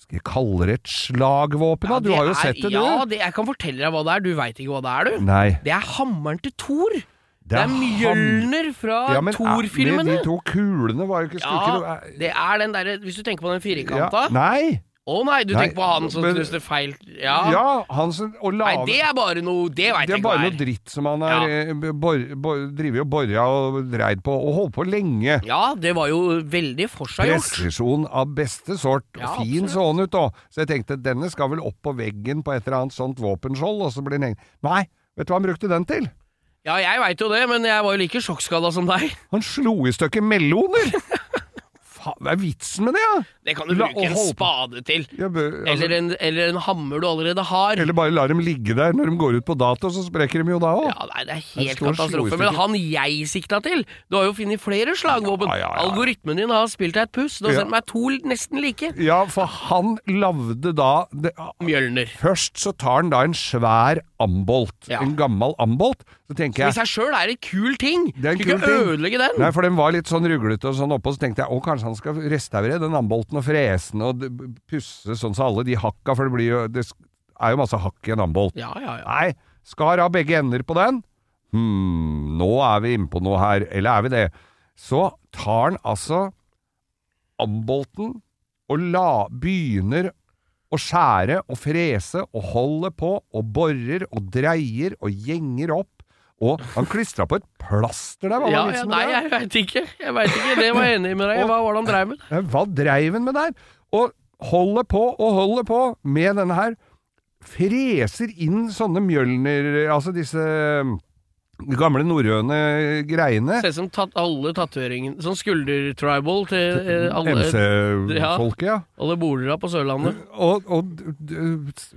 Skal jeg kalle det et slagvåpen? da? Ja, du har jo er- sett det, du. Ja, det, jeg kan fortelle deg hva det er. Du veit ikke hva det er, du. Nei. Det er hammeren til Thor. Det Det er, er Mjølner fra Ja, Thor-filmene. De to kulene var jo ikke skulle Ja, det er den derre Hvis du tenker på den ja, firkanta Å Nei! du Nei, tenker på han som men- knuste feil Ja. Ja, han som Og Nei, det er bare noe Det veit det jeg er ikke bare noe er. dritt som han har Ja. eh, drivet og bora og dreid på, og holdt på lenge. Ja, det var jo veldig forseggjort. Presisjon av beste sort. Ja, fin så han ut òg. Så jeg tenkte denne skal vel opp på veggen på et eller annet sånt våpenskjold, og så blir den hengt Nei, vet du hva han brukte den til? Ja, jeg veit jo det, men jeg var jo like sjokkskada som deg. Han slo i stykker meloner! Hva er vitsen med det, da? Det kan du La- bruke en spade til. Ja, bør, altså, Eller en, eller en hammer du allerede har. eller bare la dem ligge der når de går ut på dato, så sprekker de jo da òg. Ja, nei, det er helt katastrofe. Men han jeg sikta til Du har jo funnet flere slagvåpen. Ja, ja, ja. Algoritmen din har spilt deg et puss. Du har Ja. sendt meg to nesten like. Ja, for han lagde da det, Mjølner. Først så tar han da en svær ambolt. Ja. En gammel ambolt. Så tenker I jeg seg sjøl er det kul ting. Det er en Skal ikke kul ødelegge den. Nei, for den var litt sånn ruglete og sånn oppå, så tenkte jeg å, kanskje han han skal restaurere den ambolten og frese den og pusse sånn så alle de hakka, for det blir jo Det er jo masse hakk i en ambolt. Ja, ja, ja. Nei, skar av begge ender på den. Hm, nå er vi inne på noe her. Eller er vi det? Så tar han altså ambolten og la, begynner å skjære og frese og holde på og borer og dreier og gjenger opp. Og han klistra på et plaster der. Hva var Ja, ja, nei, jeg veit ikke. Jeg vet ikke. Det var jeg enig med deg i. Hva var det han dreiv med? Hva dreiv han med der? Og holder på og holder på med denne her. Freser inn sånne mjølner Altså disse gamle norrøne greiene. Ser ut som tatt alle tatoveringene Sånn skuldertribal til eh, alle, MC-folket, ja. alle bolera på Sørlandet. Og, og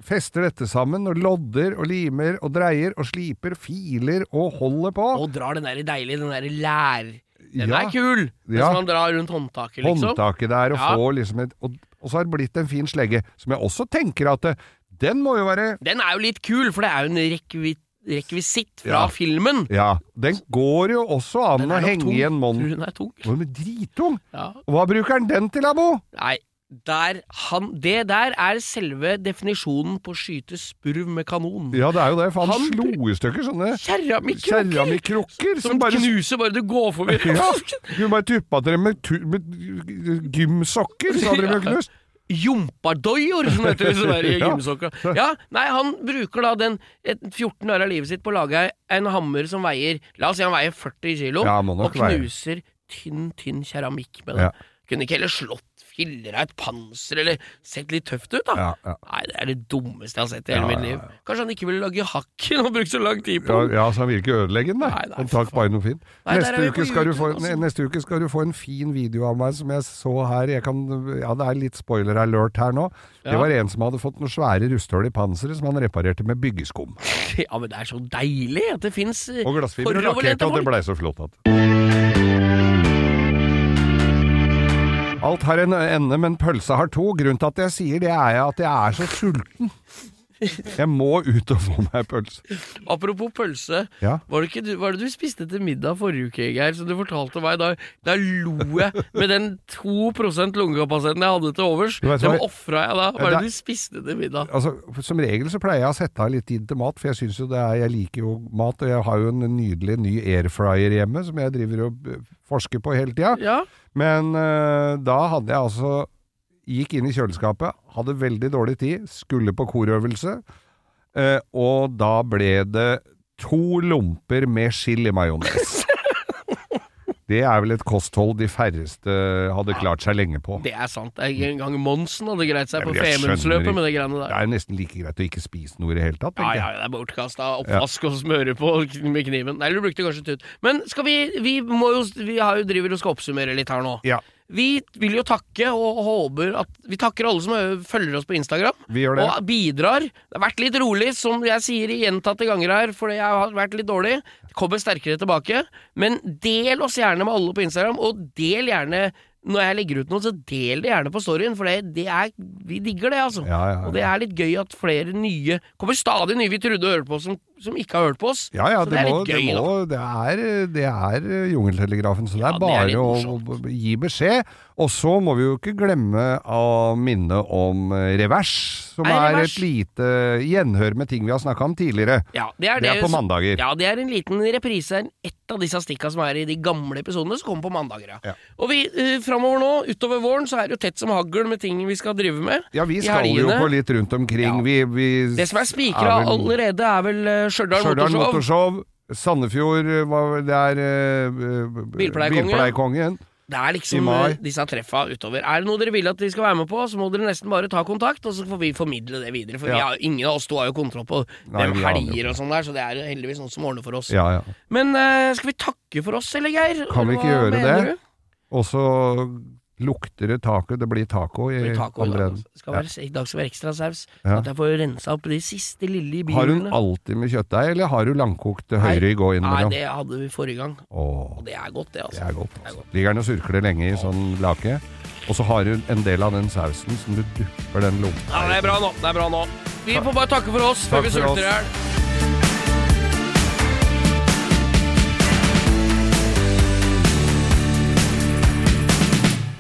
fester dette sammen, og lodder og limer og dreier og sliper, filer og holder på. Og drar den der deilige, den der lær... Den Ja. er kul! Hvis Ja. man drar rundt håndtaket, liksom. Håndtaket der, og Ja. får liksom et og, og så har det blitt en fin slegge, som jeg også tenker at det, den må jo være Den er jo litt kul, for det er jo en rekvi rekvisitt fra Ja. filmen. Ja, den går jo også an å henge tung. i en monn. Den er tung? Den er drittung! Ja. Hva bruker han den til, Abo? Nei, der han Det der er selve definisjonen på å skyte spurv med kanon. Ja, det er jo det, for han, Han slo i stykker sånne Keramikkrukker! keramikkrukker Som som bare knuser bare du går forbi. Ja, du bare tuppa til dem med, med gymsokker, så hadde de jo knust. Jompardoior, som heter det Ja. gymsokka. Ja, nei, han bruker da den et 14 år av livet sitt på å lage en hammer som veier La oss si han veier 40 kilo, Ja, og knuser veie. tynn, tynn keramikk med den. Ja. Kunne ikke heller slått filler av et panser, eller sett litt tøft ut, da. Ja, ja. Nei, det er det dummeste jeg har sett i hele mitt liv. Kanskje han ikke ville lage hakk og han brukte så lang tid på Ja, den. ja, så han vil ikke ødelegge den, Nei, nei. tar bare noe fint. Neste neste uke skal du få en fin video av meg som jeg så her. Jeg kan, ja, det er litt spoiler alert her nå. Det var en som hadde fått noen svære rusthull i panseret som han reparerte med byggeskum. Ja, men det er så deilig at det fins Og glassfiber og lakkerte, og det blei så flott at Alt har en ende, men pølsa har to. Grunnen til at jeg sier det, er at jeg er så sulten. Jeg må ut og få meg pølse. Apropos pølse. Ja. Var det ikke du, var det du spiste til middag forrige uke, Geir? Som du fortalte meg. Da, da lo jeg med den 2 lungekapasiteten jeg hadde til overs. Den ofra jeg da. Hva er det du spiste til middag? Altså, Som regel så pleier jeg å sette av litt tid til mat, for jeg synes jo det er, jeg liker jo mat. Og jeg har jo en nydelig ny airfryer hjemme som jeg driver og forsker på hele tida. Ja, Men uh, da hadde jeg altså Gikk inn i kjøleskapet, hadde veldig dårlig tid, skulle på korøvelse, eh, og da ble det to lomper med chili-majones. Det er vel et kosthold de færreste hadde klart seg lenge på. det er sant. En gang Monsen hadde greit seg på Femundsløpet med det greiene der. Det er nesten like greit å ikke spise noe i det hele tatt, Ja, jeg. ja, ja, det er bortkasta. Oppvask og smøre på med kniven. Nei, du brukte kanskje tut. Men skal vi Vi må jo Vi har jo driver og skal oppsummere litt her nå. Ja, Vi vil jo takke og håper at Vi takker alle som følger oss på Instagram. vi gjør det. Og bidrar. Det har vært litt rolig, som jeg sier gjentatte ganger her, fordi jeg har vært litt dårlig. Kommer sterkere tilbake. Men del oss gjerne med alle på Instagram, og del gjerne når jeg legger ut noe, så del det gjerne på storyen, for det, det er Vi digger det, altså. Ja, ja, ja. Og det er litt gøy at flere nye Kommer stadig nye vi trodde hørte på som, som ikke har hørt på oss. Ja, ja, så det, det er må, litt det, gøy, må, det er, det er eh, Jungeltelegrafen, så det Ja, er det er bare litt å, gi beskjed. Og så må vi jo ikke glemme å minne om eh, Revers, som er Revers. et lite gjenhør med ting vi har snakka om tidligere. Ja, det er, Det er på mandager. Ja, det er en liten reprise. Ett av disse stikka som er i de gamle episodene, som kommer på mandager. Ja. Og vi, eh, framover nå, utover våren, så er det jo tett som hagl med ting vi skal drive med. Ja, vi skal jo på litt rundt omkring. Vi, vi Det som er spikra allerede, er vel uh, Stjørdal Motorshow. Motorshow. Sandefjord, eh, det er eh, eh, Bilpleiekongen. Det er liksom uh, disse treffa utover. Er det noe dere vil at vi skal være med på, så må dere nesten bare ta kontakt, og så får vi formidle det videre. For Ja. har, ingen av oss to har jo kontroll på hvem helger og sånn der, så det er heldigvis noen som ordner for oss. Ja, ja. Men uh, skal vi takke for oss, eller Geir? Kan vi ikke gjøre det? du? Og så lukter det taco. Det blir taco i Det blir dag, andre altså. Skal være, I dag skal være ekstra saus. Ja. At jeg får rensa opp de siste lille bilene. Har hun alltid med kjøttdeig, eller har du langkokt høyre i innimellom? Nei, det hadde vi forrige gang. Åh, Og det er godt, det, det altså. er godt. Det er Altså. godt. Ligger den og surkler lenge i sånn lake. Og så har du en del av den sausen som du dupper den lompa Ja, det er bra nå. Det er bra nå. Vi får bare takke for oss før Takk vi for sulter i hjel.